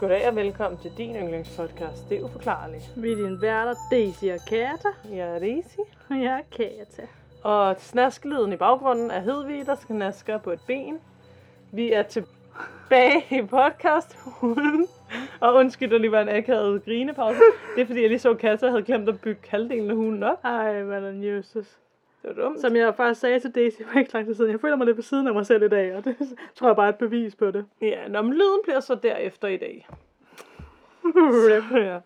Goddag og velkommen til din yndlingspodcast, Det er uforklarligt. Vi er dine værter, Daisy og Kata. Jeg er Daisy. Og jeg er Kata. Og snaskelyden i baggrunden er Hedvig, der skal nasker på et ben. Vi er tilbage i podcast Og undskyld, der lige var en akavet grinepause. Det er fordi, jeg lige så, at Kata havde glemt at bygge halvdelen af hunden op. Ej, hvad er Jesus. Det var dumt. Som jeg faktisk sagde til Daisy for ikke lang tid siden, jeg føler mig lidt på siden af mig selv i dag, og det tror jeg bare er et bevis på det. Ja, nå, men lyden bliver så derefter i dag. ja.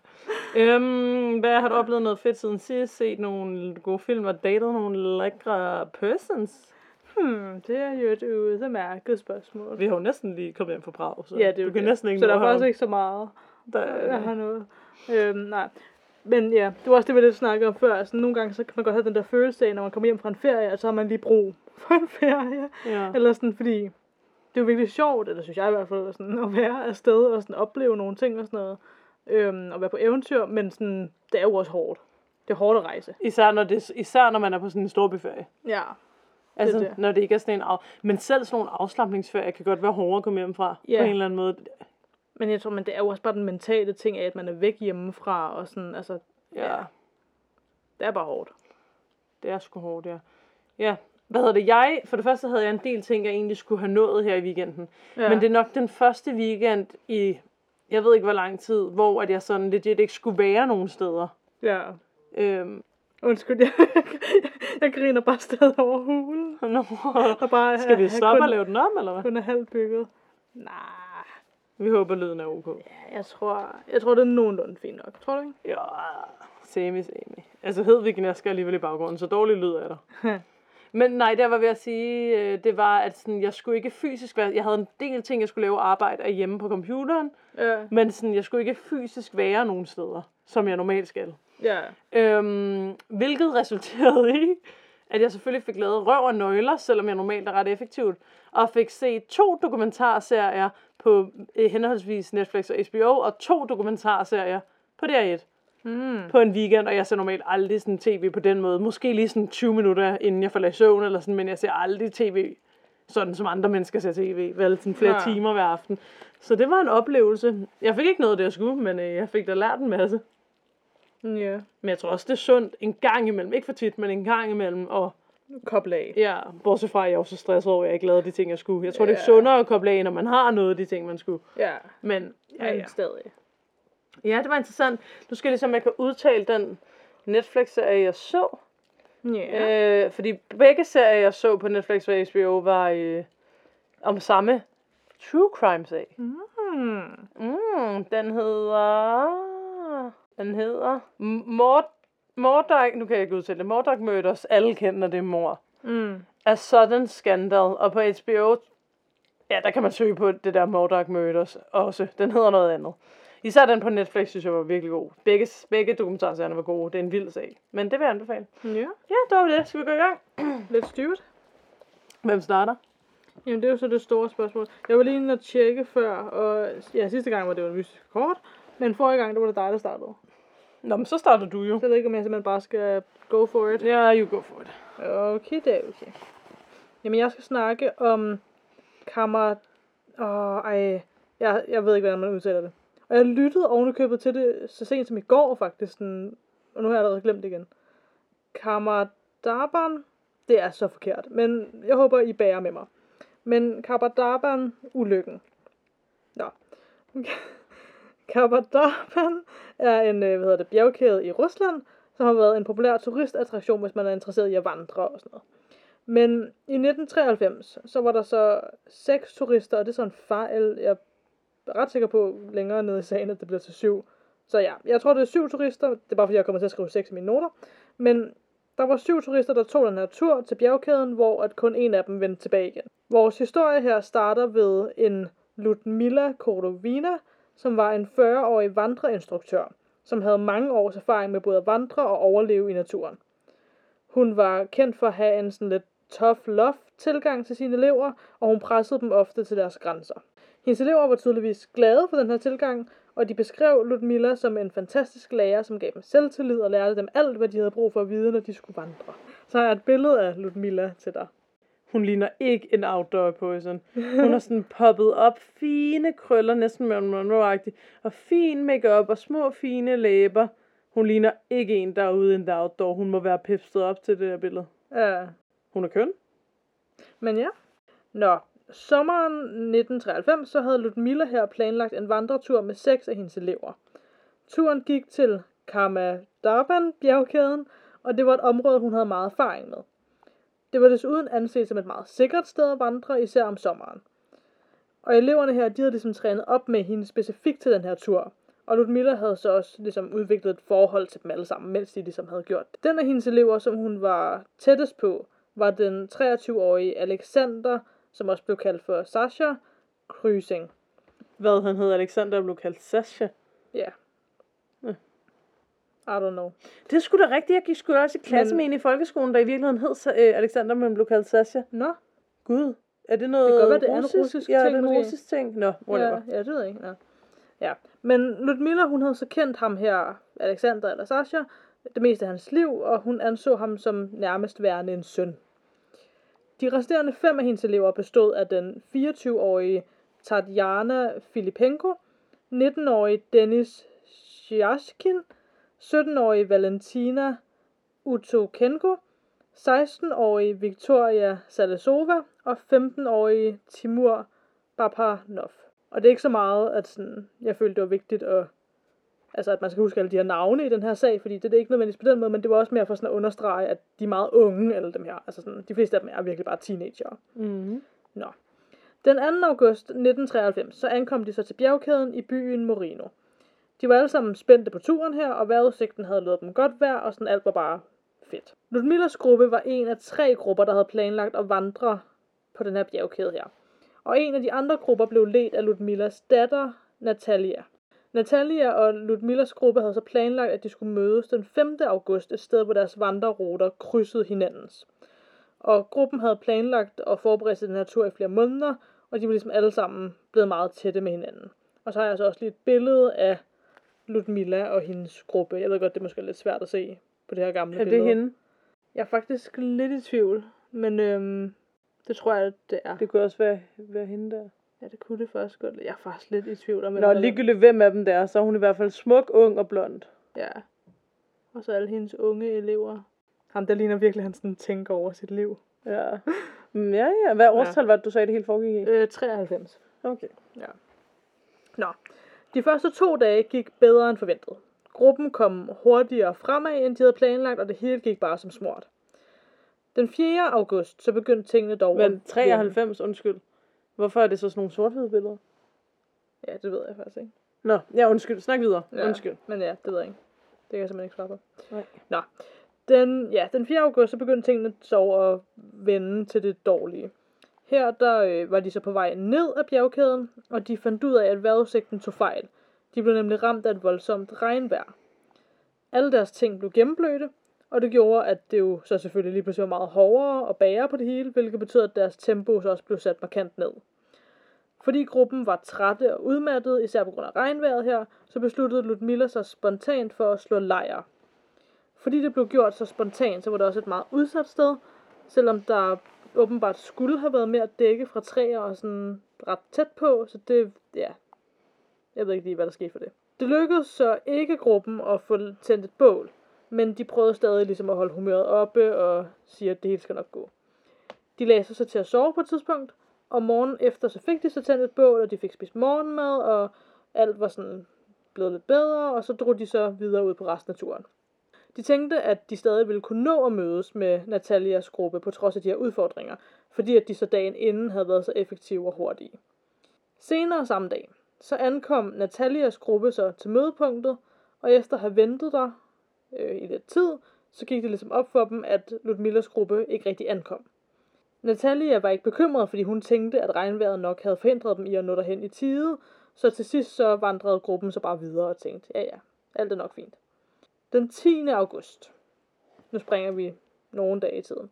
Øhm, hvad har du oplevet noget fedt siden sidst? Set nogle gode film og datet nogle lækre persons? Hmm, det er jo et udmærket spørgsmål. Vi har jo næsten lige kommet hjem fra Prag, så Ja, det er du kan det. næsten ikke Så der er faktisk ikke så meget, Der, jeg har noget. Øhm, nej. Men ja, det var også det, vi lidt snakkede om før. Altså, nogle gange så kan man godt have den der følelse af, når man kommer hjem fra en ferie, og så har man lige brug for en ferie. ja. Eller sådan, fordi det er jo virkelig sjovt, eller synes jeg i hvert fald, sådan, at være afsted og sådan, opleve nogle ting og sådan noget. Øhm, og være på eventyr, men sådan, det er jo også hårdt. Det er hårdt at rejse. Især, når det, især når man er på sådan en storbyferie. Ja. Altså, det. når det ikke er sådan en af... Men selv sådan nogle afslappningsferier kan godt være hårdere at komme hjem fra. Ja. På en eller anden måde. Men jeg tror, men det er jo også bare den mentale ting af, at man er væk hjemmefra, og sådan, altså, Ja, det er bare hårdt. det er sgu hårdt, ja. Ja, hvad hedder det? Jeg, for det første havde jeg en del ting, jeg egentlig skulle have nået her i weekenden. Ja. Men det er nok den første weekend i, jeg ved ikke hvor lang tid, hvor at jeg sådan legit ikke skulle være nogen steder. Ja. Øhm, Undskyld, jeg, jeg griner bare stadig over hulen. nå, Og bare, skal vi stoppe kun, og lave den om, eller hvad? kun er halvt bygget. Nej, Vi håber, lyden er ok. ja, jeg tror, jeg tror, det er nogenlunde fint nok. Tror du ikke? Ja, semi, semi. Altså Hedvig gnasker alligevel i baggrunden, så dårlig lyd er der. Men nej, der var ved at sige, øh, det var, at sådan, jeg skulle ikke fysisk være, jeg havde en del ting, jeg skulle lave arbejde af hjemme på computeren, Ja. men sådan, jeg skulle ikke fysisk være nogen steder, som jeg normalt skal. Ja. Øhm, hvilket resulterede i, at jeg selvfølgelig fik lavet røv og nøgler, selvom jeg normalt er ret effektivt, og fik set to dokumentarserier på øh, henholdsvis Netflix og HBO, og to dokumentarserier på DR1 Mm. på en weekend, og jeg ser normalt aldrig sådan tv på den måde. Måske lige sådan 20 minutter, inden jeg falder i søvn, eller sådan, men jeg ser aldrig tv, sådan som andre mennesker ser tv, vel sådan flere Ja. timer hver aften. Så det var en oplevelse. Jeg fik ikke noget, det jeg skulle, men øh, jeg fik da lært en masse. Ja. Men jeg tror også, det er sundt en gang imellem, ikke for tit, men en gang imellem, og Koble af. ja, bortset fra, at jeg er jo så stresset over, at jeg ikke lavede de ting, jeg skulle. Jeg tror, det er Ja. sundere at koble af, når man har noget af de ting, man skulle. Ja. Men ja, Men ja. stadig. ja det var interessant. Nu skal jeg ligesom, jeg kan udtale den Netflix-serie, jeg så. Ja. Øh, fordi begge serier, jeg så på Netflix og HBO, var øh, om samme true crime sag. Mm. Mm, den hedder... Den hedder... Mord... Murdoch... Nu kan jeg ikke udtale det. Murdoch Murders. Alle kender det mor. Mm. A Sudden Scandal. Og på HBO... Ja, der kan man søge på det der Murdoch Murders også. Den hedder noget andet. Især den på Netflix, synes jeg var virkelig god. Begge, begge dokumentarserierne var gode. Det er en vild sag. Men det vil jeg anbefale. Ja. Ja, det var det. Skal vi gå i gang? Lidt styrt. Hvem starter? Jamen, det er jo så det store spørgsmål. Jeg var lige inde og tjekke før, og ja, sidste gang var det jo en mystisk kort, men forrige gang, der var det dig, der startede. Nå, men så starter du jo. Så jeg ved ikke, om jeg simpelthen bare skal go for it. Ja, yeah, you go for it. Okay, det er okay. Jamen, jeg skal snakke om kammer... Åh, ej, jeg, jeg ved ikke, hvordan man udtaler det. Og jeg lyttede ovenikøbet til det så sent som i går, faktisk. Sådan, og nu har jeg allerede glemt det igen. Kammerdaban, det er så forkert, men jeg håber, I bærer med mig. Men Kabardaban, ulykken. Nå. Kabardaban er en øh, hvad hedder det, bjergkæde i Rusland, som har været en populær turistattraktion, hvis man er interesseret i at vandre og sådan noget. Men i 1993, så var der så seks turister, og det er sådan en fejl, jeg er ret sikker på længere nede i sagen, at det bliver til syv. Så ja, jeg tror, det er syv turister. Det er bare, fordi jeg kommer til at skrive seks i mine noter. Men der var syv turister, der tog den her tur til bjergkæden, hvor at kun en af dem vendte tilbage igen. Vores historie her starter ved en Ludmila Kordovina, som var en 40-årig vandreinstruktør, som havde mange års erfaring med både at vandre og overleve i naturen. Hun var kendt for at have en sådan lidt tough love tilgang til sine elever, og hun pressede dem ofte til deres grænser. Hendes elever var tydeligvis glade for den her tilgang, og de beskrev Ludmilla som en fantastisk lærer, som gav dem selvtillid og lærte dem alt, hvad de havde brug for at vide, når de skulle vandre. Så har jeg et billede af Ludmilla til dig. Hun ligner ikke en outdoor person. Hun har sådan poppet op, fine krøller, næsten Marilyn monroe og fin makeup og små fine læber. Hun ligner ikke en, der er ude the outdoor. Hun må være pipstet op til det her billede. Ja. Hun er køn. Men ja. Nå, sommeren 1993, så havde Ludmilla her planlagt en vandretur med seks af hendes elever. Turen gik til Karmadarban bjergkæden, og det var et område, hun havde meget erfaring med. Det var desuden anset som et meget sikkert sted at vandre, især om sommeren. Og eleverne her, de havde ligesom trænet op med hende specifikt til den her tur. Og Ludmilla havde så også ligesom udviklet et forhold til dem alle sammen, mens de ligesom havde gjort det. Den af hendes elever, som hun var tættest på, var den 23-årige Alexander, som også blev kaldt for Sasha Krysing. Hvad han hed, Alexander blev kaldt Sasha. Ja. Ja. I don't know. Det er sgu da rigtigt. Jeg gik sgu da også i klasse med en i folkeskolen, der i virkeligheden hed Sa- øh, Alexander, men blev kaldt Sasha. Nå, Gud. Er det noget Det kan godt være, det er en russisk? russisk ja, ting, det er en russisk ting. Nå, whatever. ja, ja, det ved jeg ikke. Ja. ja. Men Ludmilla, hun havde så kendt ham her, Alexander eller Sasha, det meste af hans liv, og hun anså ham som nærmest værende en søn. De resterende fem af hendes elever bestod af den 24-årige Tatjana Filipenko, 19-årige Denis Sjaskin, 17-årige Valentina Utokenko, 16-årige Victoria Salesova og 15-årige Timur Bapanov. Og det er ikke så meget, at sådan, jeg følte, det var vigtigt at, altså, at man skal huske alle de her navne i den her sag, fordi det, det er ikke nødvendigvis på den måde, men det var også mere for sådan at understrege, at de er meget unge, alle dem her. Altså sådan, de fleste af dem er virkelig bare teenager. Mm-hmm. Nå. Den 2. august 1993, så ankom de så til bjergkæden i byen Morino. De var alle sammen spændte på turen her, og vejrudsigten havde lovet dem godt vejr, og sådan alt var bare fedt. Ludmillas gruppe var en af tre grupper, der havde planlagt at vandre på den her bjergkæde her. Og en af de andre grupper blev ledt af Ludmillas datter, Natalia. Natalia og Ludmillas gruppe havde så planlagt, at de skulle mødes den 5. august, et sted, hvor deres vandreruter krydsede hinandens. Og gruppen havde planlagt at forberede sig den her tur i flere måneder, og de var ligesom alle sammen blevet meget tætte med hinanden. Og så har jeg så også lige et billede af Ludmilla og hendes gruppe. Jeg ved godt, det er måske lidt svært at se på det her gamle Er billede. det hende? Jeg er faktisk lidt i tvivl, men øhm, det tror jeg, det er. Det kunne også være, være hende der. Ja, det kunne det faktisk godt. Jeg er faktisk lidt i tvivl om, Nå, er. ligegyldigt hvem af dem der er, så er hun i hvert fald smuk, ung og blond. Ja. Og så alle hendes unge elever. Ham, der ligner virkelig, han sådan tænker over sit liv. Ja. Mm, ja, ja. Hvad årstal var det, du sagde, det hele foregik i? Øh, 93. Okay. Nå. De første to dage gik bedre end forventet. Gruppen kom hurtigere fremad, end de havde planlagt, og det hele gik bare som smurt. Den 4. august, så begyndte tingene dog Men 93, undskyld. Hvorfor er det så sådan nogle sort billeder? Ja, det ved jeg faktisk ikke. Nå, ja, undskyld. Snak videre. Ja, Undskyld. Men ja, det ved jeg ikke. Det kan jeg simpelthen ikke svare på. Nej. Nå. Den, ja, den 4. august, så begyndte tingene så at vende til det dårlige. Her der øh, var de så på vej ned ad bjergkæden, og de fandt ud af, at vejrudsigten tog fejl. De blev nemlig ramt af et voldsomt regnvejr. Alle deres ting blev gennemblødte, og det gjorde, at det jo så selvfølgelig lige pludselig var meget hårdere og bære på det hele, hvilket betød, at deres tempo så også blev sat markant ned. Fordi gruppen var trætte og udmattet, især på grund af regnvejret her, så besluttede Ludmilla sig spontant for at slå lejr. Fordi det blev gjort så spontant, så var det også et meget udsat sted, selvom der åbenbart skulle have været mere dække fra træer og sådan ret tæt på, så det, ja, jeg ved ikke lige, hvad der skete for det. Det lykkedes så ikke gruppen at få tændt et bål, men de prøvede stadig ligesom at holde humøret oppe og sige, at det hele skal nok gå. De lagde sig så til at sove på et tidspunkt, og morgen efter så fik de så tændt et bål, og de fik spist morgenmad, og alt var sådan blevet lidt bedre, og så drog de så videre ud på resten af turen. De tænkte, at de stadig ville kunne nå at mødes med Natalias gruppe på trods af de her udfordringer, fordi at de så dagen inden havde været så effektive og hurtige. Senere samme dag, så ankom Natalias gruppe så til mødepunktet, og efter at have ventet der øh, i lidt tid, så gik det ligesom op for dem, at Ludmillas gruppe ikke rigtig ankom. Natalia var ikke bekymret, fordi hun tænkte, at regnvejret nok havde forhindret dem i at nå derhen i tide, så til sidst så vandrede gruppen så bare videre og tænkte, ja ja, alt er nok fint. Den 10. august, nu springer vi nogle dage i tiden,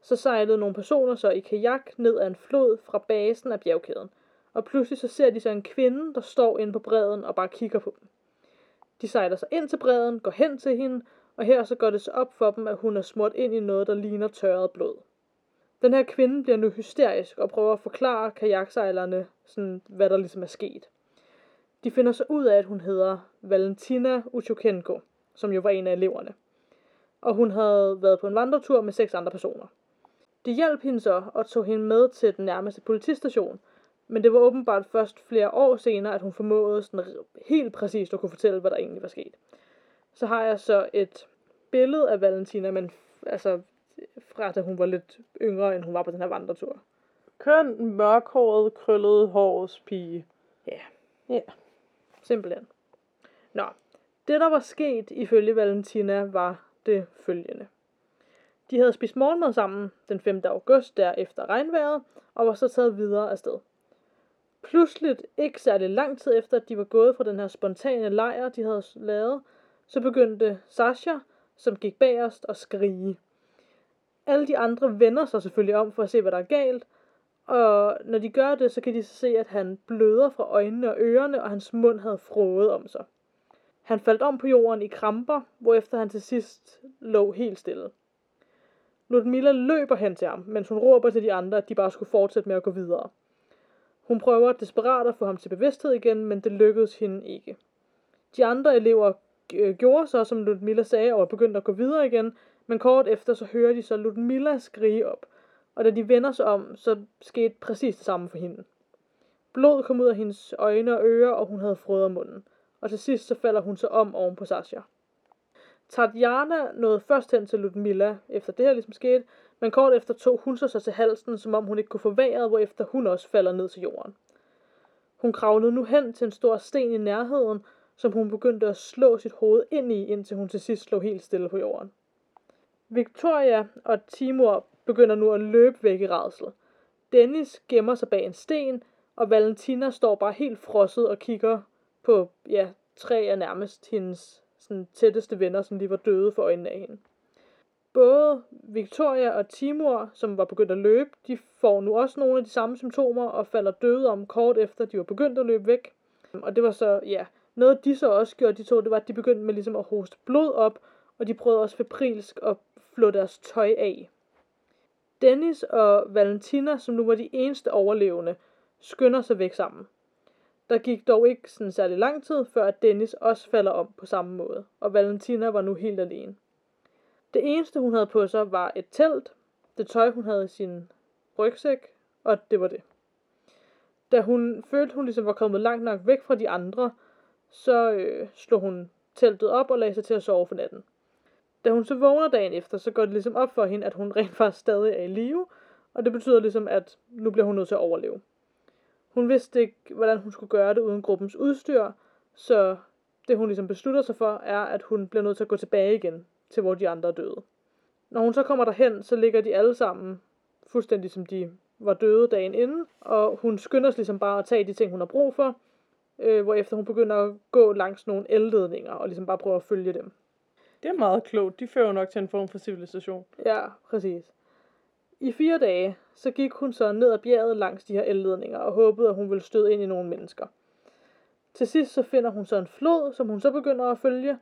så sejlede nogle personer så i kajak ned ad en flod fra basen af bjergkæden, og pludselig så ser de så en kvinde, der står inde på bredden og bare kigger på dem. De sejler sig ind til bredden, går hen til hende, og her så går det så op for dem, at hun er smurt ind i noget, der ligner tørret blod. Den her kvinde bliver nu hysterisk og prøver at forklare kajaksejlerne, sådan, hvad der ligesom er sket. De finder så ud af, at hun hedder Valentina Uchokenko, som jo var en af eleverne. Og hun havde været på en vandretur med seks andre personer. Det hjalp hende så og tog hende med til den nærmeste politistation, men det var åbenbart først flere år senere, at hun formåede sådan helt præcist at kunne fortælle, hvad der egentlig var sket. Så har jeg så et billede af Valentina, men altså fra da hun var lidt yngre, end hun var på den her vandretur. Køn, mørkhåret, krøllet hårs pige. Ja. Ja. Simpelthen. Nå, det der var sket ifølge Valentina var det følgende. De havde spist morgenmad sammen den 5. august der efter regnvejret, og var så taget videre afsted. Pludseligt, ikke særlig lang tid efter, at de var gået fra den her spontane lejr, de havde lavet, så begyndte Sasha, som gik bagerst, at skrige. Alle de andre vender sig selvfølgelig om for at se, hvad der er galt, og når de gør det, så kan de se, at han bløder fra øjnene og ørerne, og hans mund havde frået om sig. Han faldt om på jorden i kramper, hvorefter han til sidst lå helt stille. Ludmilla løber hen til ham, mens hun råber til de andre, at de bare skulle fortsætte med at gå videre. Hun prøver desperat at få ham til bevidsthed igen, men det lykkedes hende ikke. De andre elever øh, gjorde så, som Ludmilla sagde, og begyndte at gå videre igen, men kort efter så hører de så Ludmilla skrige op. Og da de vender sig om, så skete præcis det samme for hende. Blod kom ud af hendes øjne og ører, og hun havde frøder munden. Og til sidst så falder hun så om oven på Sasha. Tatjana nåede først hen til Ludmilla, efter det her ligesom skete, men kort efter tog hun sig så til halsen, som om hun ikke kunne få vejret, hvorefter hun også falder ned til jorden. Hun kravlede nu hen til en stor sten i nærheden, som hun begyndte at slå sit hoved ind i, indtil hun til sidst slog helt stille på jorden. Victoria og Timur begynder nu at løbe væk i redsel. Dennis gemmer sig bag en sten, og Valentina står bare helt frosset og kigger på, ja, tre af nærmest hendes sådan, tætteste venner, som lige var døde for øjnene af hende. Både Victoria og Timur, som var begyndt at løbe, de får nu også nogle af de samme symptomer og falder døde om kort efter, de var begyndt at løbe væk. Og det var så, ja, noget de så også gjorde, de to, det var, at de begyndte med ligesom at hoste blod op, og de prøvede også febrilsk at flå deres tøj af. Dennis og Valentina, som nu var de eneste overlevende, skynder sig væk sammen. Der gik dog ikke sådan særlig lang tid, før at Dennis også falder om på samme måde, og Valentina var nu helt alene. Det eneste, hun havde på sig, var et telt, det tøj, hun havde i sin rygsæk, og det var det. Da hun følte, hun ligesom var kommet langt nok væk fra de andre, så øh, slog hun teltet op og lagde sig til at sove for natten. Da hun så vågner dagen efter, så går det ligesom op for hende, at hun rent faktisk stadig er i live, og det betyder ligesom, at nu bliver hun nødt til at overleve. Hun vidste ikke, hvordan hun skulle gøre det uden gruppens udstyr, så det hun ligesom beslutter sig for, er, at hun bliver nødt til at gå tilbage igen til hvor de andre er døde. Når hun så kommer derhen, så ligger de alle sammen fuldstændig som de var døde dagen inden, og hun skynder sig ligesom bare at tage de ting, hun har brug for, øh, efter hun begynder at gå langs nogle elledninger, og ligesom bare prøve at følge dem. Det er meget klogt. De fører nok til en form for civilisation. Ja, præcis. I fire dage, så gik hun så ned ad bjerget langs de her elledninger, og håbede, at hun ville støde ind i nogle mennesker. Til sidst så finder hun så en flod, som hun så begynder at følge.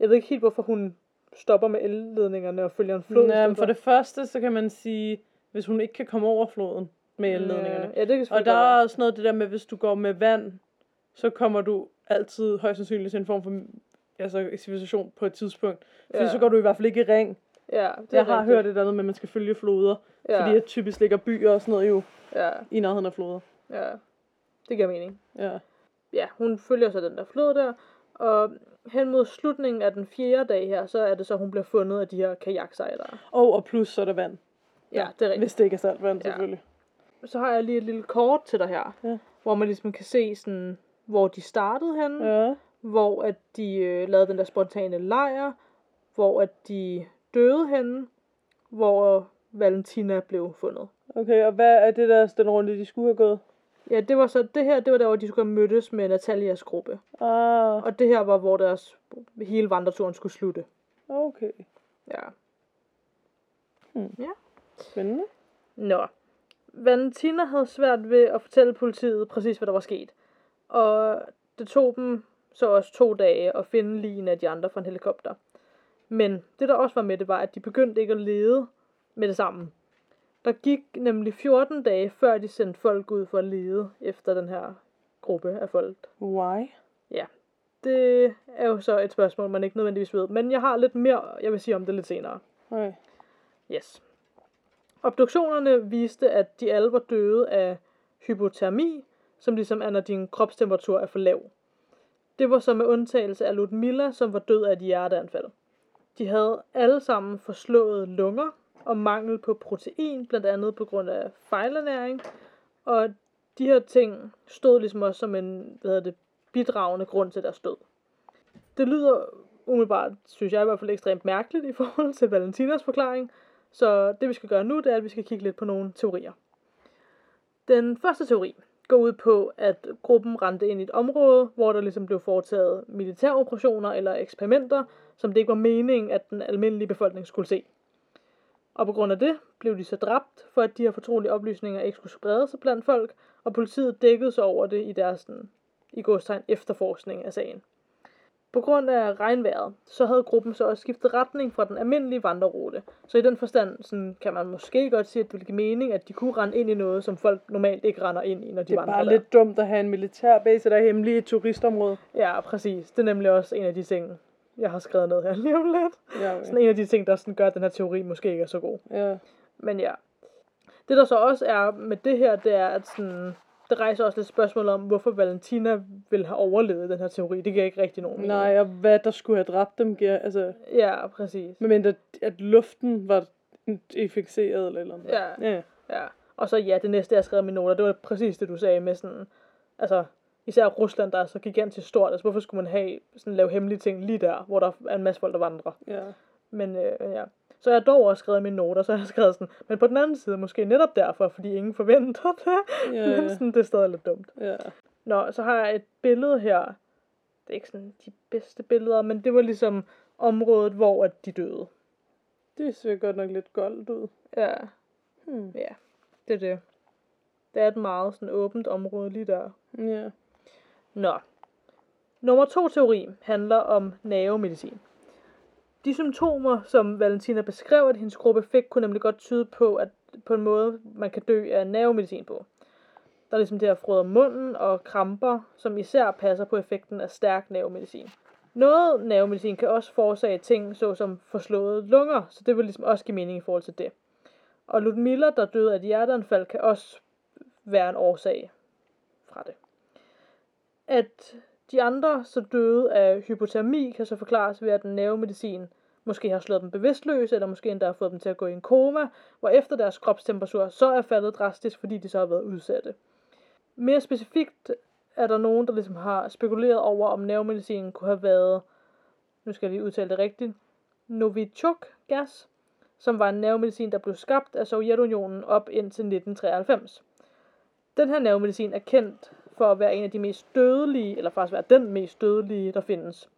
Jeg ved ikke helt, hvorfor hun stopper med elledningerne og følger en flod. Ja, for det første, så kan man sige, hvis hun ikke kan komme over floden med elledningerne. Ja, det kan og der er også noget det der med, hvis du går med vand, så kommer du altid højst sandsynligt til en form for altså, civilisation på et tidspunkt. Fordi ja. så går du i hvert fald ikke i ring. Ja, det jeg har rigtigt. hørt et andet med, at man skal følge floder. Ja. Fordi at typisk ligger byer og sådan noget jo ja. i nærheden af floder. Ja, det giver mening. Ja. Ja, hun følger så den der flod der, og hen mod slutningen af den fjerde dag her, så er det så, hun bliver fundet af de her kajaksejlere. Og, og plus så er der vand. Ja, det er rigtigt. Hvis det ikke er salt vand, selvfølgelig. Ja. Så har jeg lige et lille kort til dig her, ja. hvor man ligesom kan se sådan, hvor de startede henne, ja. hvor at de øh, lavede den der spontane lejr, hvor at de døde henne, hvor Valentina blev fundet. Okay, og hvad er det der den runde, de skulle have gået? Ja, det var så, det her, det var der, hvor de skulle have mødtes med Natalias gruppe. Ah. Og det her var, hvor deres hele vandreturen skulle slutte. Okay. Ja. Hmm. Ja. Spændende. Nå. Valentina havde svært ved at fortælle politiet præcis, hvad der var sket. Og det tog dem så også to dage at finde ligen af de andre fra en helikopter. Men det, der også var med det, var, at de begyndte ikke at lede med det samme. Der gik nemlig 14 dage, før de sendte folk ud for at lede efter den her gruppe af folk. Why? Det er jo så et spørgsmål, man ikke nødvendigvis ved. Men jeg har lidt mere, jeg vil sige om det lidt senere. Okay. Yes. Obduktionerne viste, at de alle var døde af hypotermi, som ligesom er, når din kropstemperatur er for lav. Det var så med undtagelse af Ludmilla, som var død af et hjerteanfald. De havde alle sammen forslået lunger og mangel på protein, blandt andet på grund af fejlernæring. Og de her ting stod ligesom også som en hvad hedder det, bidragende grund til deres død. Det lyder umiddelbart, synes jeg i hvert fald, ekstremt mærkeligt i forhold til Valentinas forklaring, så det vi skal gøre nu, det er, at vi skal kigge lidt på nogle teorier. Den første teori går ud på, at gruppen rendte ind i et område, hvor der ligesom blev foretaget militæroperationer eller eksperimenter, som det ikke var meningen, at den almindelige befolkning skulle se. Og på grund af det blev de så dræbt, for at de her fortrolige oplysninger ikke skulle sprede sig blandt folk, og politiet dækkede sig over det i deres sådan, i godstegn efterforskning af sagen. På grund af regnvejret, så havde gruppen så også skiftet retning fra den almindelige vandrerute. Så i den forstand sådan, kan man måske godt sige, at det ville give mening, at de kunne rende ind i noget, som folk normalt ikke render ind i, når de Det er vandrer bare der. lidt dumt at have en militærbase, der er hemmelig i et turistområde. Ja, præcis. Det er nemlig også en af de ting, jeg har skrevet ned her lige om lidt. Ja, okay. Sådan en af de ting, der sådan gør, at den her teori måske ikke er så god. ja. Men ja. Det der så også er med det her, det er, at sådan, det rejser også lidt spørgsmål om, hvorfor Valentina ville have overlevet den her teori. Det giver ikke rigtig nogen mening. Nej, og hvad der skulle have dræbt dem, giver, altså, Ja, præcis. medmindre at luften var inficeret eller eller andet. Ja. ja. Ja. Og så ja, det næste, jeg skrev i mine noter, det var præcis det, du sagde med sådan, altså, især Rusland, der er så gigantisk stort. Altså, hvorfor skulle man have, sådan, lave hemmelige ting lige der, hvor der er en masse folk, der vandrer? ja. Men øh, ja. Så jeg har dog også skrevet mine noter, så jeg har skrevet sådan, men på den anden side måske netop derfor, fordi ingen forventer det. Ja, Men ja. sådan, det er stadig lidt dumt. ja. Nå, så har jeg et billede her. Det er ikke sådan de bedste billeder, men det var ligesom området, hvor at de døde. Det ser godt nok lidt goldt ud. Ja, Hmm. ja, det er det. Det er et meget sådan åbent område lige der. Ja. Nå. Nummer to teori handler om nervemedicin. De symptomer, som Valentina beskrev, at hendes gruppe fik, kunne nemlig godt tyde på, at på en måde, man kan dø af nervemedicin på. Der er ligesom det her frøder munden og kramper, som især passer på effekten af stærk nervemedicin. Noget nervemedicin kan også forårsage ting, såsom forslåede lunger, så det vil ligesom også give mening i forhold til det. Og Ludmilla, der døde af et hjerteanfald, kan også være en årsag fra det. At de andre så døde af hypotermi, kan så forklares ved, at den nervemedicin måske har slået dem bevidstløse, eller måske endda har fået dem til at gå i en koma, hvor efter deres kropstemperatur så er faldet drastisk, fordi de så har været udsatte. Mere specifikt er der nogen, der ligesom har spekuleret over, om nervemedicinen kunne have været, nu skal jeg lige udtale det rigtigt, Novichok-gas, som var en nervemedicin, der blev skabt af Sovjetunionen op indtil 1993. Den her nervemedicin er kendt for at være en af de mest dødelige, eller faktisk være den mest dødelige, der findes.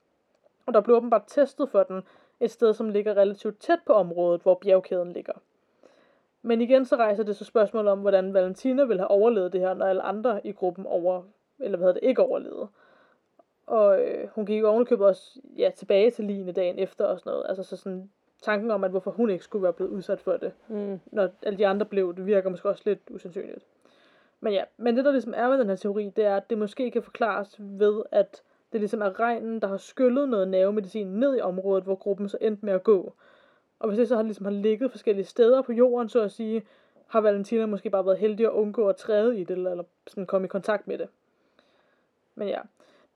Og der blev åbenbart testet for den et sted, som ligger relativt tæt på området, hvor bjergkæden ligger. Men igen så rejser det så spørgsmål om, hvordan Valentina ville have overlevet det her, når alle andre i gruppen over, eller hvad hedder det, ikke overlevede. Og øh, hun gik ovenikøbet også ja, tilbage til Line dagen efter og sådan noget. Altså så sådan tanken om, at hvorfor hun ikke skulle være blevet udsat for det, Mm. når alle de andre blev, det virker måske også lidt usandsynligt. Men ja, men det der ligesom er med den her teori, det er, at det måske kan forklares ved, at det ligesom er regnen, der har skyllet noget nervemedicin ned i området, hvor gruppen så endte med at gå. Og hvis det så har, ligesom har ligget forskellige steder på jorden, så at sige, har Valentina måske bare været heldig at undgå at træde i det, eller, eller sådan komme i kontakt med det. Men ja,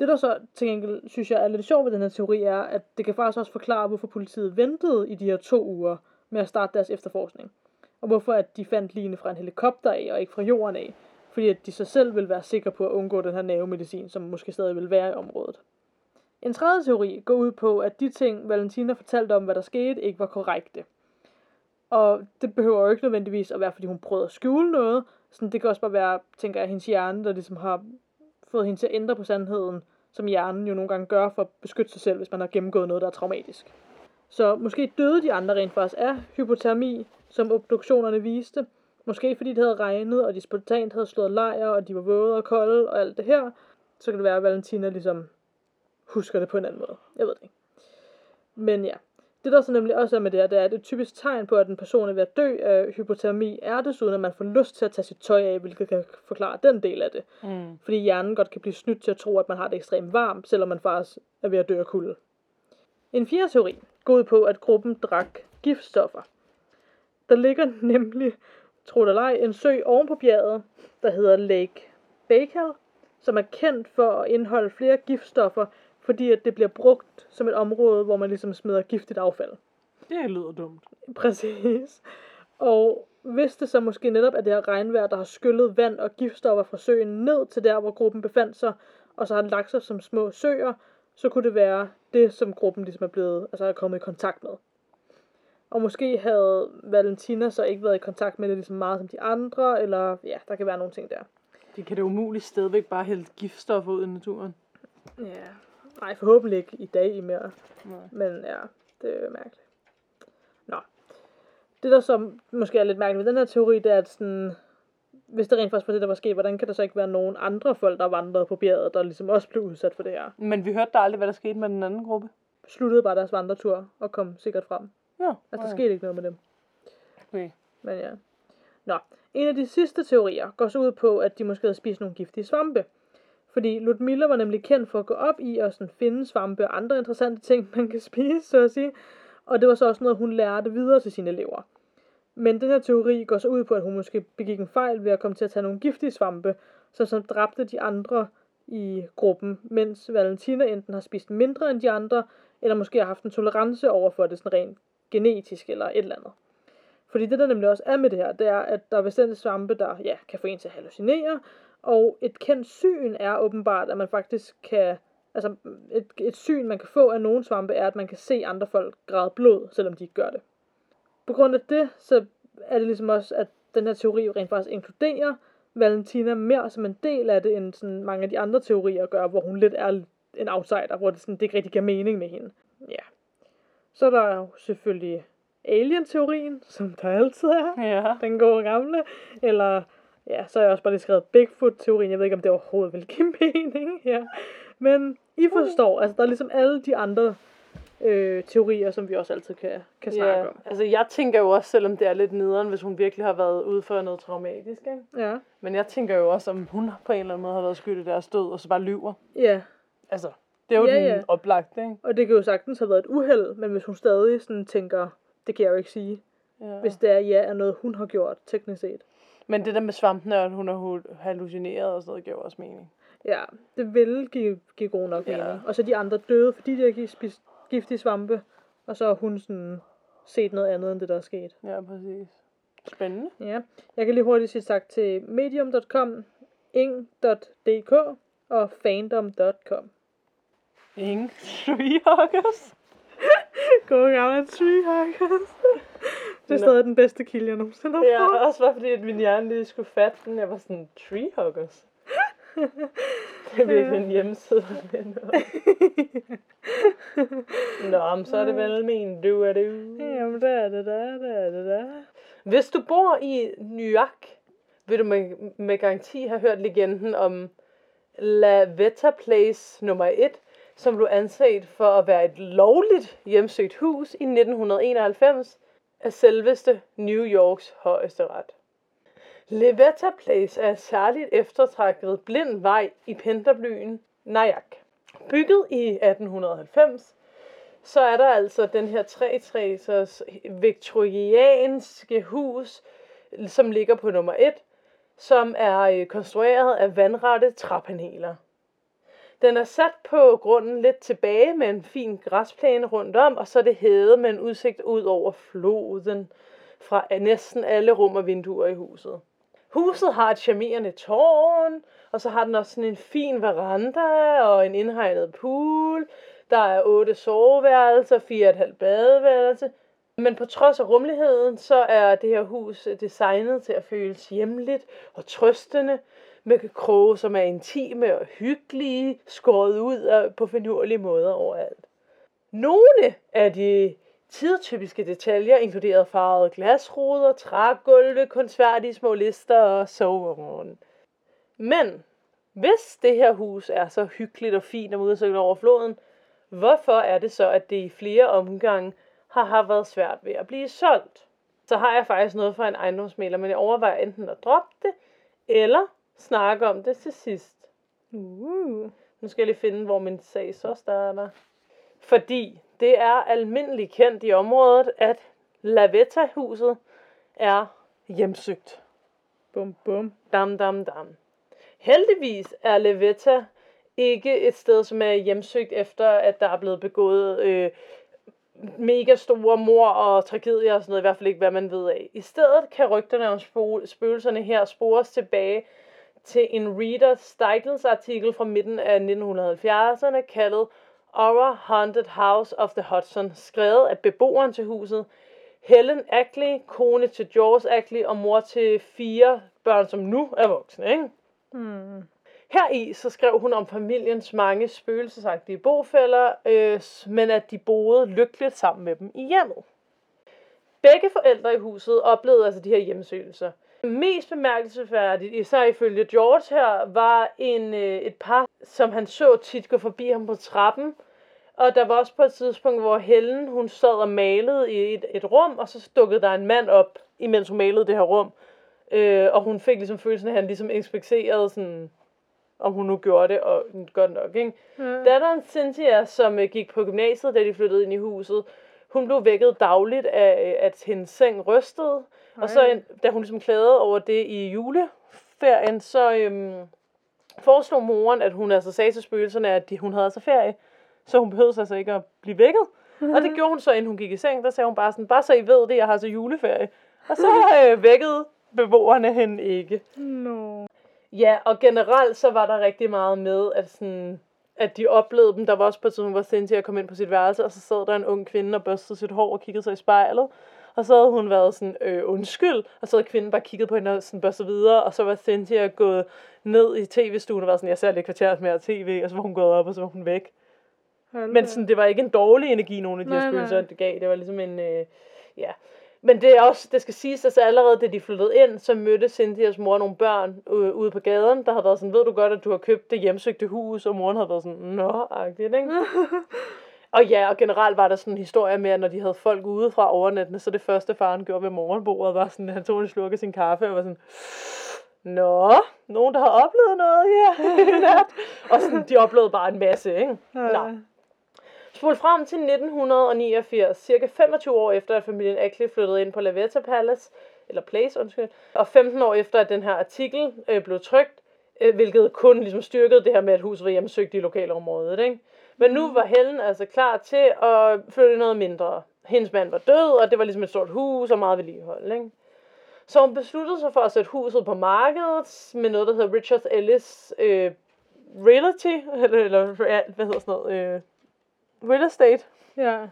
det der så til gengæld synes jeg er lidt sjovt ved den her teori, er, at det kan faktisk også forklare, hvorfor politiet ventede i de her to uger med at starte deres efterforskning. Og hvorfor at de fandt Line fra en helikopter af, og ikke fra jorden af. Fordi at de så selv vil være sikre på at undgå den her nervemedicin, som måske stadig vil være i området. En tredje teori går ud på, at de ting, Valentina fortalte om, hvad der skete, ikke var korrekte. Og det behøver jo ikke nødvendigvis at være, fordi hun prøvede at skjule noget. Sådan, det kan også bare være, tænker jeg, hendes hjerne, der ligesom har fået hende til at ændre på sandheden, som hjernen jo nogle gange gør for at beskytte sig selv, hvis man har gennemgået noget, der er traumatisk. Så måske døde de andre rent faktisk af hypotermi, som obduktionerne viste. Måske fordi det havde regnet, og de spontant havde slået lejr, og de var våde og kolde og alt det her. Så kan det være, at Valentina ligesom husker det på en anden måde. Jeg ved det ikke. Men ja, Det der så nemlig også er med det her, det er, at et typisk tegn på, at en person er ved at dø af hypotermi, er desuden, at man får lyst til at tage sit tøj af, hvilket kan forklare den del af det. Mm. Fordi hjernen godt kan blive snydt til at tro, at man har det ekstremt varmt, selvom man faktisk er ved at dø af kulde. En fjerde teori går ud på, at gruppen drak giftstoffer. Der ligger nemlig, tro det eller ej, en sø oven på bjerget, der hedder Lake Baikal, som er kendt for at indeholde flere giftstoffer, fordi at det bliver brugt som et område, hvor man ligesom smider giftigt affald. Det lyder dumt. Præcis. Og hvis det så måske netop er det her regnvejr, der har skyllet vand og giftstoffer fra søen ned til der, hvor gruppen befandt sig, og så har den lagt sig som små søer, så kunne det være det, som gruppen ligesom er blevet, altså er kommet i kontakt med. Og måske havde Valentina så ikke været i kontakt med det lige så meget som de andre, eller ja, der kan være nogle ting der. Det kan det umuligt stadigvæk bare hælde giftstoffer ud i naturen. Ja, nej, forhåbentlig ikke i dag i mere. Nej. Men ja, det er mærkeligt. Nå. Det der så måske er lidt mærkeligt ved den her teori, det er, at sådan, hvis det rent faktisk var det, der var sket, hvordan kan der så ikke være nogen andre folk, der vandrede på bjerget, der ligesom også blev udsat for det her? Men vi hørte da aldrig, hvad der skete med den anden gruppe. Sluttede bare deres vandretur og kom sikkert frem. Ja, Altså, der skete ikke noget med dem. Okay. Men ja. Nå, en af de sidste teorier går så ud på, at de måske havde spist nogle giftige svampe. Fordi Ludmilla var nemlig kendt for at gå op i og sådan finde svampe og andre interessante ting, man kan spise, så at sige. Og det var så også noget, hun lærte videre til sine elever. Men den her teori går så ud på, at hun måske begik en fejl ved at komme til at tage nogle giftige svampe, så som dræbte de andre i gruppen, mens Valentina enten har spist mindre end de andre, eller måske har haft en tolerance over for det sådan rent genetisk eller et eller andet. Fordi det der nemlig også er med det her, det er, at der er bestemte svampe, der ja, kan få en til at hallucinere, og et kendt syn er åbenbart, at man faktisk kan, altså et, et syn, man kan få af nogle svampe, er, at man kan se andre folk græde blod, selvom de ikke gør det. På grund af det, så er det ligesom også, at den her teori rent faktisk inkluderer Valentina mere som en del af det, end sådan mange af de andre teorier gør, hvor hun lidt er en outsider, hvor det, sådan, det ikke rigtig giver mening med hende. Ja. Så er der jo selvfølgelig alien-teorien, som der altid er. Ja. Den gode gamle. Eller, ja, så har jeg også bare lige skrevet Bigfoot-teorien. Jeg ved ikke, om det overhovedet vil give mening. Ja. Men I forstår, altså der er ligesom alle de andre øh, teorier, som vi også altid kan, kan snakke Ja, om. altså jeg tænker jo også, selvom det er lidt nederen, hvis hun virkelig har været ude for noget traumatisk, ikke? Ja. Men jeg tænker jo også, om hun på en eller anden måde har været skyld i deres død, og så bare lyver. Ja, Altså, det er jo Ja, den ja. oplagte, ikke? og det kan jo sagtens have været et uheld, men hvis hun stadig sådan tænker, det kan jeg jo ikke sige, Ja. hvis det er ja, er noget, hun har gjort, teknisk set. Men det der med svampene, og at hun har hallucineret og sådan noget, giver også mening. Ja, det ville give, give god nok Ja. mening. Og så de andre døde, fordi de har spist giftige svampe, og så har hun sådan set noget andet, end det, der er sket. Ja, præcis. Spændende. Ja, jeg kan lige hurtigt sige tak til medium.com, ing.dk og fandom.com. Ingen treehuggers. God gamle treehuggers. det er stadig den bedste kilde, jeg nogensinde har Ja, fået. også bare fordi, at min hjerne lige skulle fatte den. Jeg var sådan, treehuggers. det er virkelig en hjemmeside. Nå, men så er det vel min du er du. Jamen, der er det der, der er det der. Hvis du bor i New York, vil du med, med garanti have hørt legenden om La Veta Place nummer 1, som blev anset for at være et lovligt hjemsøgt hus i 1991 af selveste New Yorks højeste ret. Levetta Place er et særligt eftertragtet blind vej i pendlerbyen Nyack. Bygget i 1890, så er der altså den her trætræsers viktorianske hus, som ligger på nummer 1, som er øh, konstrueret af vandrette træpaneler. Den er sat på grunden lidt tilbage med en fin græsplæne rundt om, og så er det hæde med en udsigt ud over floden fra næsten alle rum og vinduer i huset. Huset har et charmerende tårn, og så har den også sådan en fin veranda og en indhegnet pool. Der er otte soveværelser, fire og et halvt badeværelse. Men på trods af rummeligheden, så er det her hus designet til at føles hjemligt og trøstende, med kroge, som er intime og hyggelige, skåret ud på finurlige måder overalt. Nogle af de tidtypiske detaljer inkluderede farvede glasruder, trægulve, kunstværdige små lister og soverum. Men hvis det her hus er så hyggeligt og fint og udsigt over floden, hvorfor er det så, at det i flere omgange har, har været svært ved at blive solgt. Så har jeg faktisk noget for en ejendomsmaler, men jeg overvejer enten at droppe det, eller snakke om det til sidst. Uh. Nu skal jeg lige finde, hvor min sag så starter. Fordi det er almindeligt kendt i området, at Lavetta-huset er hjemsøgt. Bum, bum. Dam, dam, dam. Heldigvis er Lavetta ikke et sted, som er hjemsøgt efter, at der er blevet begået øh, mega store mor og tragedier og sådan noget, i hvert fald ikke, hvad man ved af. I stedet kan rygterne om spøgelserne her spores tilbage til en Reader Stiglitz artikel fra midten af 1970'erne, kaldet Our Haunted House of the Hudson, skrevet af beboeren til huset, Helen Ackley, kone til George Ackley og mor til fire børn, som nu er voksne. Ikke? Hmm. Her i så skrev hun om familiens mange spøgelsesagtige bofælder, øh, men at de boede lykkeligt sammen med dem i hjemmet. Begge forældre i huset oplevede altså de her hjemsøgelser. Mest bemærkelsesværdigt, især ifølge George her, var en, øh, et par, som han så tit gå forbi ham på trappen. Og der var også på et tidspunkt, hvor Helen hun sad og malede i et, et rum, og så dukkede der en mand op, imens hun malede det her rum. Øh, og hun fik ligesom følelsen af, at han ligesom inspekterede sådan, om hun nu gjorde det, og godt nok, ikke? Ja. Datteren Cynthia, som øh, gik på gymnasiet, da de flyttede ind i huset, hun blev vækket dagligt af, at hendes seng rystede. Og så, en- da hun ligesom klagede over det i juleferien, så øhm, foreslog moren, at hun altså sagde til spøgelserne, at de, hun havde altså ferie. Så hun behøvede altså ikke at blive vækket. Og det gjorde hun så, inden hun gik i seng. Der sagde hun bare sådan, bare så I ved det, jeg har så juleferie. Og så øh, vækkede beboerne hende ikke. No. Ja, og generelt så var der rigtig meget med, at, sådan, at de oplevede dem. Der var også på et tidspunkt, hvor Cynthia kom ind på sit værelse, og så sad der en ung kvinde og børstede sit hår og kiggede sig i spejlet. Og så havde hun været sådan, øh, undskyld, og så havde kvinden bare kigget på hende og sådan børstet videre, og så var Cynthia gået ned i tv-stuen og var sådan, jeg ser lidt kvarter mere tv, og så var hun gået op, og så var hun væk. Hold Men da. sådan, det var ikke en dårlig energi, nogle af de her Nej, spøgelser, nej. det gav. Det var ligesom en, øh, ja. Men det er også, det skal siges, altså allerede da de flyttede ind, så mødte Cynthias mor nogle børn øh, ude på gaden, der havde været sådan, ved du godt, at du har købt det hjemsøgte hus, og moren havde været sådan, nå, agtigt, ikke? og ja, og generelt var der sådan en historie med, at når de havde folk ude fra overnattende, så det første faren gjorde ved morgenbordet, var sådan, at han tog en slurk af sin kaffe, og var sådan, Nå, nogen der har oplevet noget her i nat. Og sådan, de oplevede bare en masse, ikke? Nå. Spol frem til 1989, cirka 25 år efter, at familien Ackley flyttede ind på Lavetta Palace, eller Place, undskyld, og 15 år efter, at den her artikel øh, blev trykt, øh, hvilket kun ligesom styrkede det her med, at huset var hjemsøgt i lokalområdet, ikke? Men nu var Helen altså klar til at flytte noget mindre. Hendes mand var død, og det var ligesom et stort hus og meget vedligehold, ikke? Så hun besluttede sig for at sætte huset på markedet med noget, der hedder Richard Ellis øh, Realty, eller, eller hvad hedder sådan noget, øh, real estate. ja.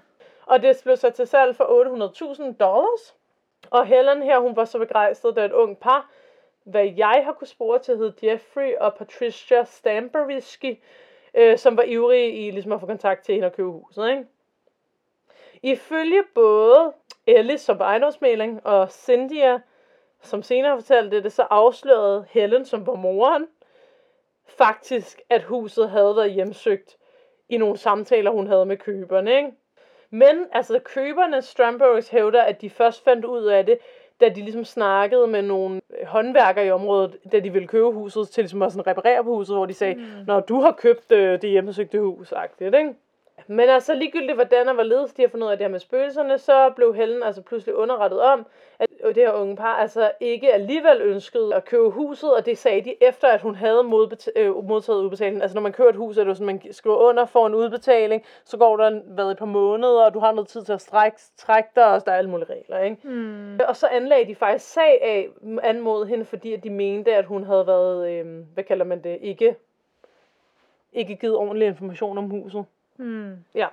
Og det blev sat til salg for 800.000 dollars. Og Helen her, hun var så begejstret, da et ung par, hvad jeg har kunne spore til, hed Jeffrey og Patricia Stamberisky, øh, som var ivrige i ligesom at få kontakt til hende og købe huset. Ikke? Ifølge både Ellis som ejendomsmæling og Cynthia, som senere fortalte det, så afslørede Helen, som var moren, faktisk, at huset havde været hjemsøgt i nogle samtaler, hun havde med køberne. Ikke? Men altså køberne, Strambergs hævder, at de først fandt ud af det, da de ligesom snakkede med nogle øh, håndværkere i området, da de ville købe huset til ligesom at sådan reparere på huset, hvor de sagde, mm. når du har købt øh, det hjemmesøgte hus, agtigt, ikke? Men altså ligegyldigt hvordan og hvorledes de har fundet ud af det her med spøgelserne, så blev Helen altså pludselig underrettet om, at det her unge par altså ikke alligevel ønskede at købe huset, og det sagde de efter, at hun havde øh, modtaget udbetalingen. Altså når man køber et hus, er det jo sådan, man skriver under for en udbetaling, så går der været et par måneder, og du har noget tid til at strække, trække dig, og der er alle mulige regler, ikke? Mm. Og så anlagde de faktisk sag af anmod hende, fordi at de mente, at hun havde været, øh, hvad kalder man det, ikke, ikke givet ordentlig information om huset. Mm. Ja.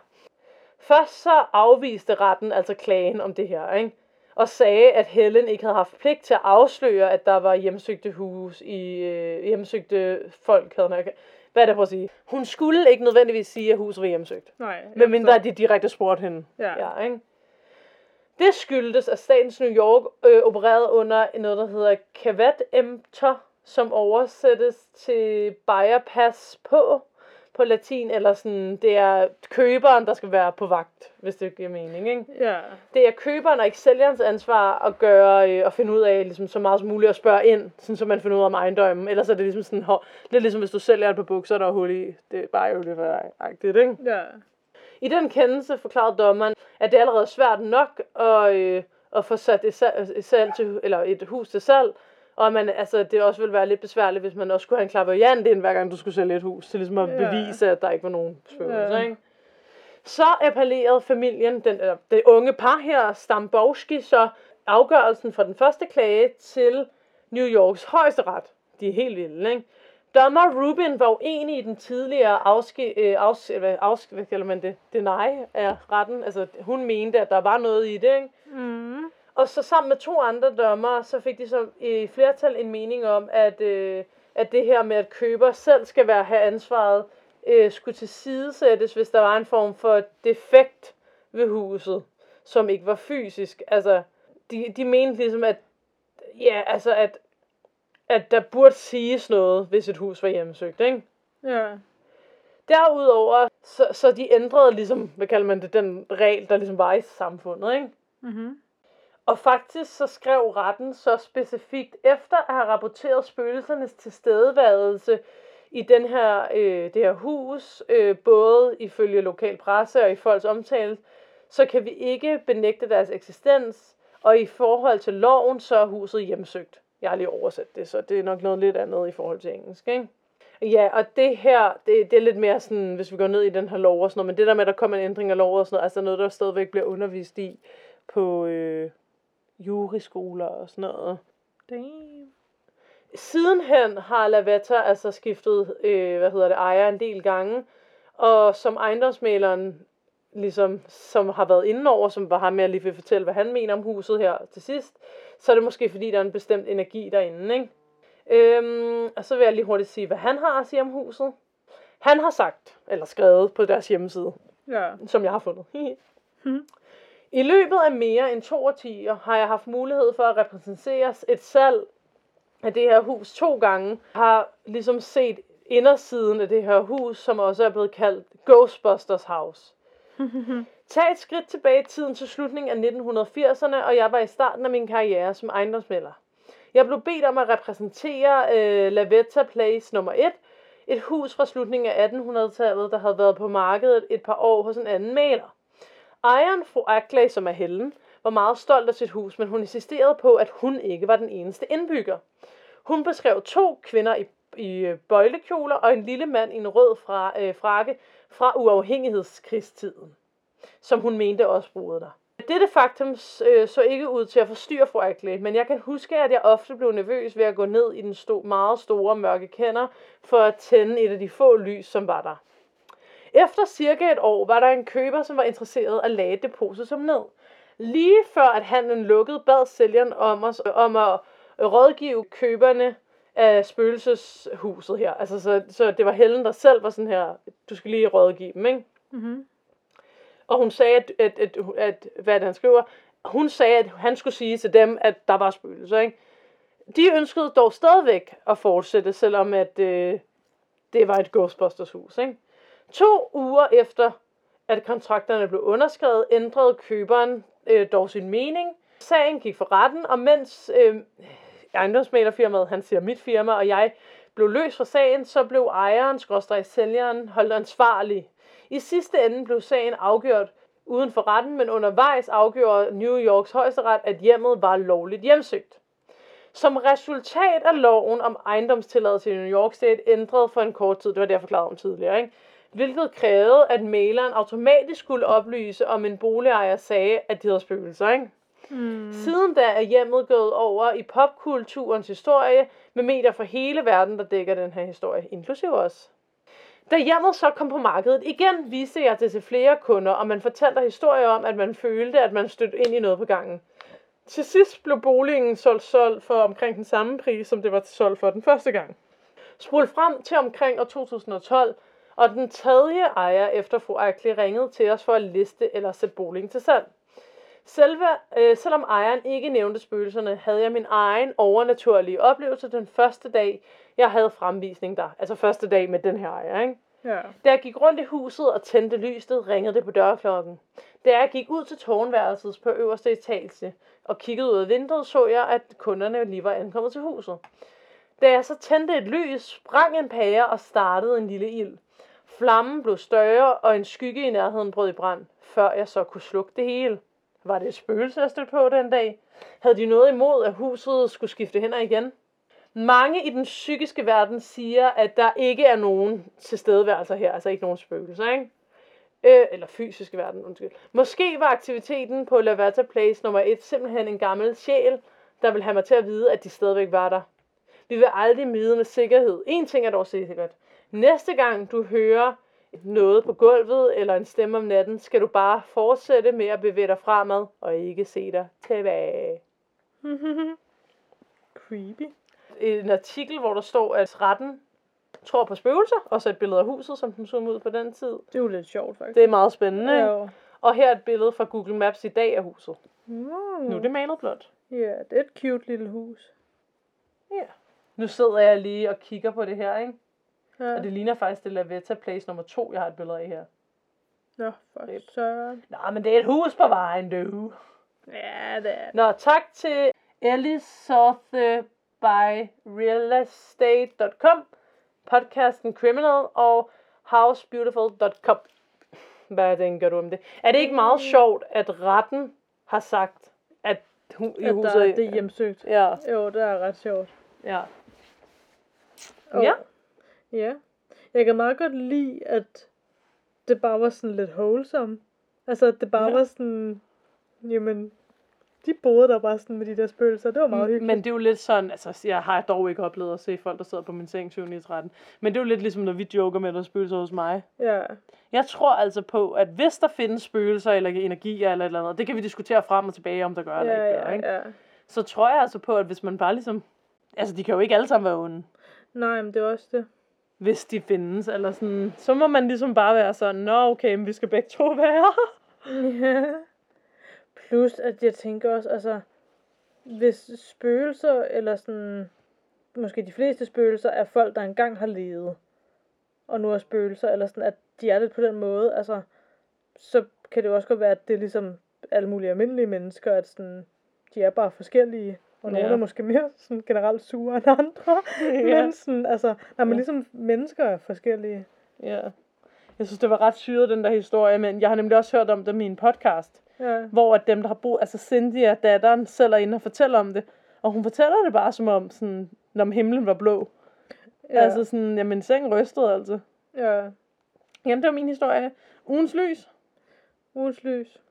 Først så afviste retten altså klagen om det her, ikke? Og sagde, at Helen ikke havde haft pligt til at afsløre, at der var hjemsøgte hus i øh, hjemsøgte folk, havde nok. Hvad er det på at sige? Hun skulle ikke nødvendigvis sige, at huset var hjemsøgt. Nej. jeg Med mindre, forstår. at de direkte spurgte hende. Ja. ja ikke? Det skyldtes, at statens New York øh, opererede under noget, der hedder Cavat Emter, som oversættes til Bayer Pass på, på latin, eller sådan, det er køberen, der skal være på vagt, hvis det giver mening, ikke? Ja. Det er køberen og ikke sælgerens ansvar at gøre øh, og finde ud af ligesom, så meget som muligt at spørge ind, sådan, så man finder ud af om ejendommen. Ellers er det ligesom sådan, hår, lidt ligesom hvis du sælger et par bukser, der er hul i. Det er bare jo det for agtigt, ikke? Ja. I den kendelse forklarede dommeren, at det er allerede svært nok at, øh, at få sat et, salg, et, salg til, eller et hus til salg, og man, altså, det også ville være lidt besværligt, hvis man også skulle have en klaverjant ind, hver gang du skulle sælge et hus, til ligesom at Ja. bevise, at der ikke var nogen spøgelser, Ja. ikke? Så appellerede familien, den, eller det unge par her, Stambowski, så afgørelsen for den første klage til New Yorks højesteret. De er helt vilde, ikke? Dommer Rubin var uenig i den tidligere afske, øh, afs, hvad, afs, hvad kalder man det, deny af retten. Altså, hun mente, at der var noget i det, ikke? Mm. Og så sammen med to andre dommer, så fik de så i flertal en mening om, at, øh, at det her med, at køber selv skal være have ansvaret, øh, skulle tilsidesættes, hvis der var en form for defekt ved huset, som ikke var fysisk. Altså, de, de mente ligesom, at, ja, altså, at, at der burde siges noget, hvis et hus var hjemmesøgt, ikke? Ja. Derudover, så, så de ændrede ligesom, hvad kalder man det, den regel, der ligesom var i samfundet, ikke? Mm-hmm. Og faktisk så skrev retten så specifikt, efter at have rapporteret spøgelsernes tilstedeværelse i den her, øh, det her hus, øh, både ifølge lokal presse og i folks omtale, så kan vi ikke benægte deres eksistens, og i forhold til loven, så er huset hjemsøgt. Jeg har lige oversat det, så det er nok noget lidt andet i forhold til engelsk, ikke? Ja, og det her, det, det er lidt mere sådan, hvis vi går ned i den her lov og sådan noget, men det der med, at der kommer en ændring af lov og sådan noget, altså noget, der stadigvæk bliver undervist i på øh, juriskoler og sådan noget. Damn. Sidenhen har Lavetta altså skiftet, øh, hvad hedder det, ejer en del gange, og som ejendomsmaleren, ligesom, som har været inde over, som var ham at lige vil fortælle, hvad han mener om huset her til sidst, så er det måske fordi, der er en bestemt energi derinde, ikke? Øhm, og så vil jeg lige hurtigt sige, hvad han har at sige om huset. Han har sagt, eller skrevet på deres hjemmeside, Ja. som jeg har fundet. Mhm. I løbet af mere end to årtier har jeg haft mulighed for at repræsentere et salg af det her hus to gange. Har ligesom set indersiden af det her hus, som også er blevet kaldt Ghostbusters House. Tag et skridt tilbage i tiden til slutningen af 1980'erne, og jeg var i starten af min karriere som ejendomsmælder. Jeg blev bedt om at repræsentere øh, Lavetta Place nummer 1, et hus fra slutningen af 1800-tallet, der havde været på markedet et par år hos en anden maler. Ejeren, fru Ackley, som er Helen, var meget stolt af sit hus, men hun insisterede på, at hun ikke var den eneste indbygger. Hun beskrev to kvinder i, i øh, bøjlekjoler og en lille mand i en rød fra, øh, frakke fra uafhængighedskrigstiden, som hun mente også boede der. Dette faktum øh, så ikke ud til at forstyrre fru Ackley, men jeg kan huske, at jeg ofte blev nervøs ved at gå ned i den sto- meget store mørke kender for at tænde et af de få lys, som var der. Efter cirka et år var der en køber, som var interesseret at lade et depositum ned. Lige før at handlen lukkede, bad sælgeren om, os, om at rådgive køberne af spøgelseshuset her. Altså, så, så det var Helen, der selv var sådan her, du skal lige rådgive dem, ikke? Mm-hmm. Og hun sagde, at, at, at, at hvad det, han skriver, hun sagde, at han skulle sige til dem, at der var spøgelser, ikke? De ønskede dog stadigvæk at fortsætte, selvom at øh, det var et Ghostbusters hus, ikke? To uger efter, at kontrakterne blev underskrevet, ændrede køberen øh, dog sin mening. Sagen gik for retten, og mens øh, ejendomsmalerfirmaet, han siger mit firma, og jeg blev løs fra sagen, så blev ejeren, skråstrej sælgeren, holdt ansvarlig. I sidste ende blev sagen afgjort uden for retten, men undervejs afgjorde New Yorks højesteret, at hjemmet var lovligt hjemsøgt. Som resultat af loven om ejendomstilladelse i New York State ændrede for en kort tid, det var det, jeg forklarede om tidligere, ikke? Hvilket krævede, at maleren automatisk skulle oplyse, om en boligejer sagde, at de havde spøgelser. Ikke? Mm. Siden da er hjemmet gået over i popkulturens historie, med medier fra hele verden, der dækker den her historie, inklusive os. Da hjemmet så kom på markedet, igen viste jeg det til flere kunder, og man fortalte historier om, at man følte, at man stødte ind i noget på gangen. Til sidst blev boligen solgt, solgt for omkring den samme pris, som det var solgt for den første gang. Spol frem til omkring år 2012, og den tredje ejer efter fru Ackley ringede til os for at liste eller sætte boligen til salg. Selve, øh, selvom ejeren ikke nævnte spøgelserne, havde jeg min egen overnaturlige oplevelse den første dag, jeg havde fremvisning der. Altså første dag med den her ejer, ikke? Ja. Da jeg gik rundt i huset og tændte lyset, ringede det på dørklokken. Da jeg gik ud til tårnværelset på øverste etage og kiggede ud af vinduet, så jeg, at kunderne lige var ankommet til huset. Da jeg så tændte et lys, sprang en pære og startede en lille ild. Flammen blev større, og en skygge i nærheden brød i brand, før jeg så kunne slukke det hele. Var det et spøgelse, jeg stødte på den dag? Havde de noget imod, at huset skulle skifte hænder igen? Mange i den psykiske verden siger, at der ikke er nogen tilstedeværelser her, altså ikke nogen spøgelser, ikke? Øh, eller fysiske verden, undskyld. Måske var aktiviteten på Lavata Place nummer 1 simpelthen en gammel sjæl, der vil have mig til at vide, at de stadigvæk var der. Vi vil aldrig vide med sikkerhed. En ting er dog sikkert. Næste gang du hører noget på gulvet eller en stemme om natten, skal du bare fortsætte med at bevæge dig fremad og ikke se dig tilbage. Creepy. En artikel, hvor der står, at retten tror på spøgelser, og så et billede af huset, som den så ud på den tid. Det er jo lidt sjovt, faktisk. Det er meget spændende. ikke? Ja. Og her er et billede fra Google Maps i dag af huset. Mm. Nu er det malet blåt. Ja, det er et cute lille hus. Ja. Nu sidder jeg lige og kigger på det her, ikke? Ja. Og det ligner faktisk det Lavetta Place nummer 2, jeg har et billede af her. Nå, for Rip. søren. Nå, men det er et hus på vejen, du. Ja, det er det. Nå, tak til Elisothe by realestate.com, podcasten Criminal og housebeautiful.com. Hvad tænker du om det? Er det ikke meget sjovt, at retten har sagt, at hun, i At huset... der, det er hjemsøgt. Ja, Jo, det er ret sjovt. ja. Og, Ja. Ja. Jeg kan meget godt lide, at det bare var sådan lidt wholesome. Altså, at det bare Ja. var sådan... Jamen, de boede der bare sådan med de der spøgelser. Det var meget hyggeligt. Men det er jo lidt sådan, altså jeg har dog ikke oplevet at se folk, der sidder på min seng 7 i 13. Men det er jo lidt ligesom, når vi joker med, at der er spøgelser hos mig. Ja, Jeg tror altså på, at hvis der findes spøgelser eller energier eller et eller andet, det kan vi diskutere frem og tilbage, om der gør eller ja, ikke gør, ja, ikke? ja. Så tror jeg altså på, at hvis man bare ligesom... Altså, de kan jo ikke alle sammen være onde, Nej, men det er også det hvis de findes, eller sådan... Så må man ligesom bare være sådan, nå okay, men vi skal begge to være. Ja. Plus, at jeg tænker også, altså, hvis spøgelser, eller sådan, måske de fleste spøgelser, er folk, der engang har levet, og nu er spøgelser, eller sådan, at de er lidt på den måde, altså, så kan det jo også godt være, at det er ligesom alle mulige almindelige mennesker, at sådan, de er bare forskellige, og nogle Ja. er måske mere sådan generelt sure end andre, Ja. men sådan, altså, når man Ja. ligesom mennesker er forskellige. Ja. Jeg synes, det var ret syret, den der historie, men jeg har nemlig også hørt om det i min podcast, Ja, hvor at dem, der har boet, altså Cindy, datteren, selv er inde og fortæller om det, og hun fortæller det bare som om, sådan, når himlen var blå. Ja, Altså sådan, jamen sengen rystede altså. ja. Jamen, det var min historie. Ugens lys. Ugens lys.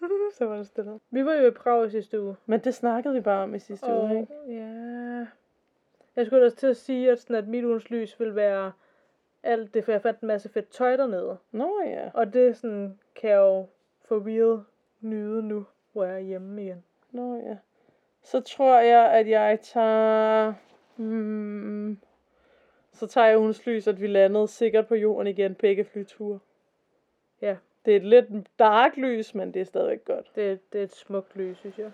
så var det stille. Vi var jo i Prag i sidste uge. Men det snakkede vi bare om i sidste uge, Og ikke? ja... Jeg skulle også til at sige, at, sådan, at mit ugens lys vil være alt det, for jeg fandt en masse fedt tøj dernede. Nå ja. Og det sådan, kan jeg jo for real nyde nu, hvor jeg er hjemme igen. Nå ja. Så tror jeg, at jeg tager... Hmm, så tager jeg ugens lys, at vi landede sikkert på jorden igen, begge flyture. Ja. Det er et lidt dark lys, men det er stadigvæk godt. Det, det er et smukt lys, synes jeg.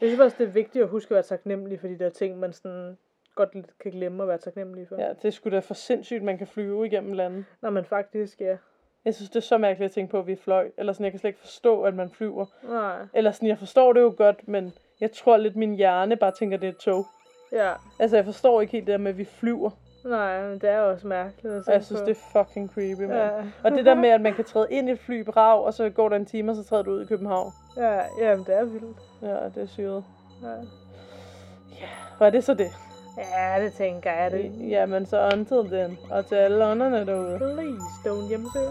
Jeg synes også, det er vigtigt at huske at være taknemmelig for de der ting, man sådan godt lidt kan glemme at være taknemmelig for. Ja, det er sgu da for sindssygt, man kan flyve igennem landet. Nå, men faktisk, ja. Jeg synes, det er så mærkeligt at tænke på, at vi fløj. Eller sådan, jeg kan slet ikke forstå, at man flyver. Nej, Eller sådan, jeg forstår det jo godt, men jeg tror lidt, min hjerne bare tænker, det er et tog. ja. Altså, jeg forstår ikke helt det der med, at vi flyver. Nej, men det er også mærkeligt at Og jeg synes, på. det er fucking creepy, mand. Ja. Og det der med, at man kan træde ind i et fly Prag, og så går der en time, og så træder du ud i København. Ja, jamen, det er vildt. Ja, det er syret. Ja. Var det så det? Ja, det tænker jeg det. Jamen, så until then. Og til alle ånderne derude. Please don't hjemmesøge.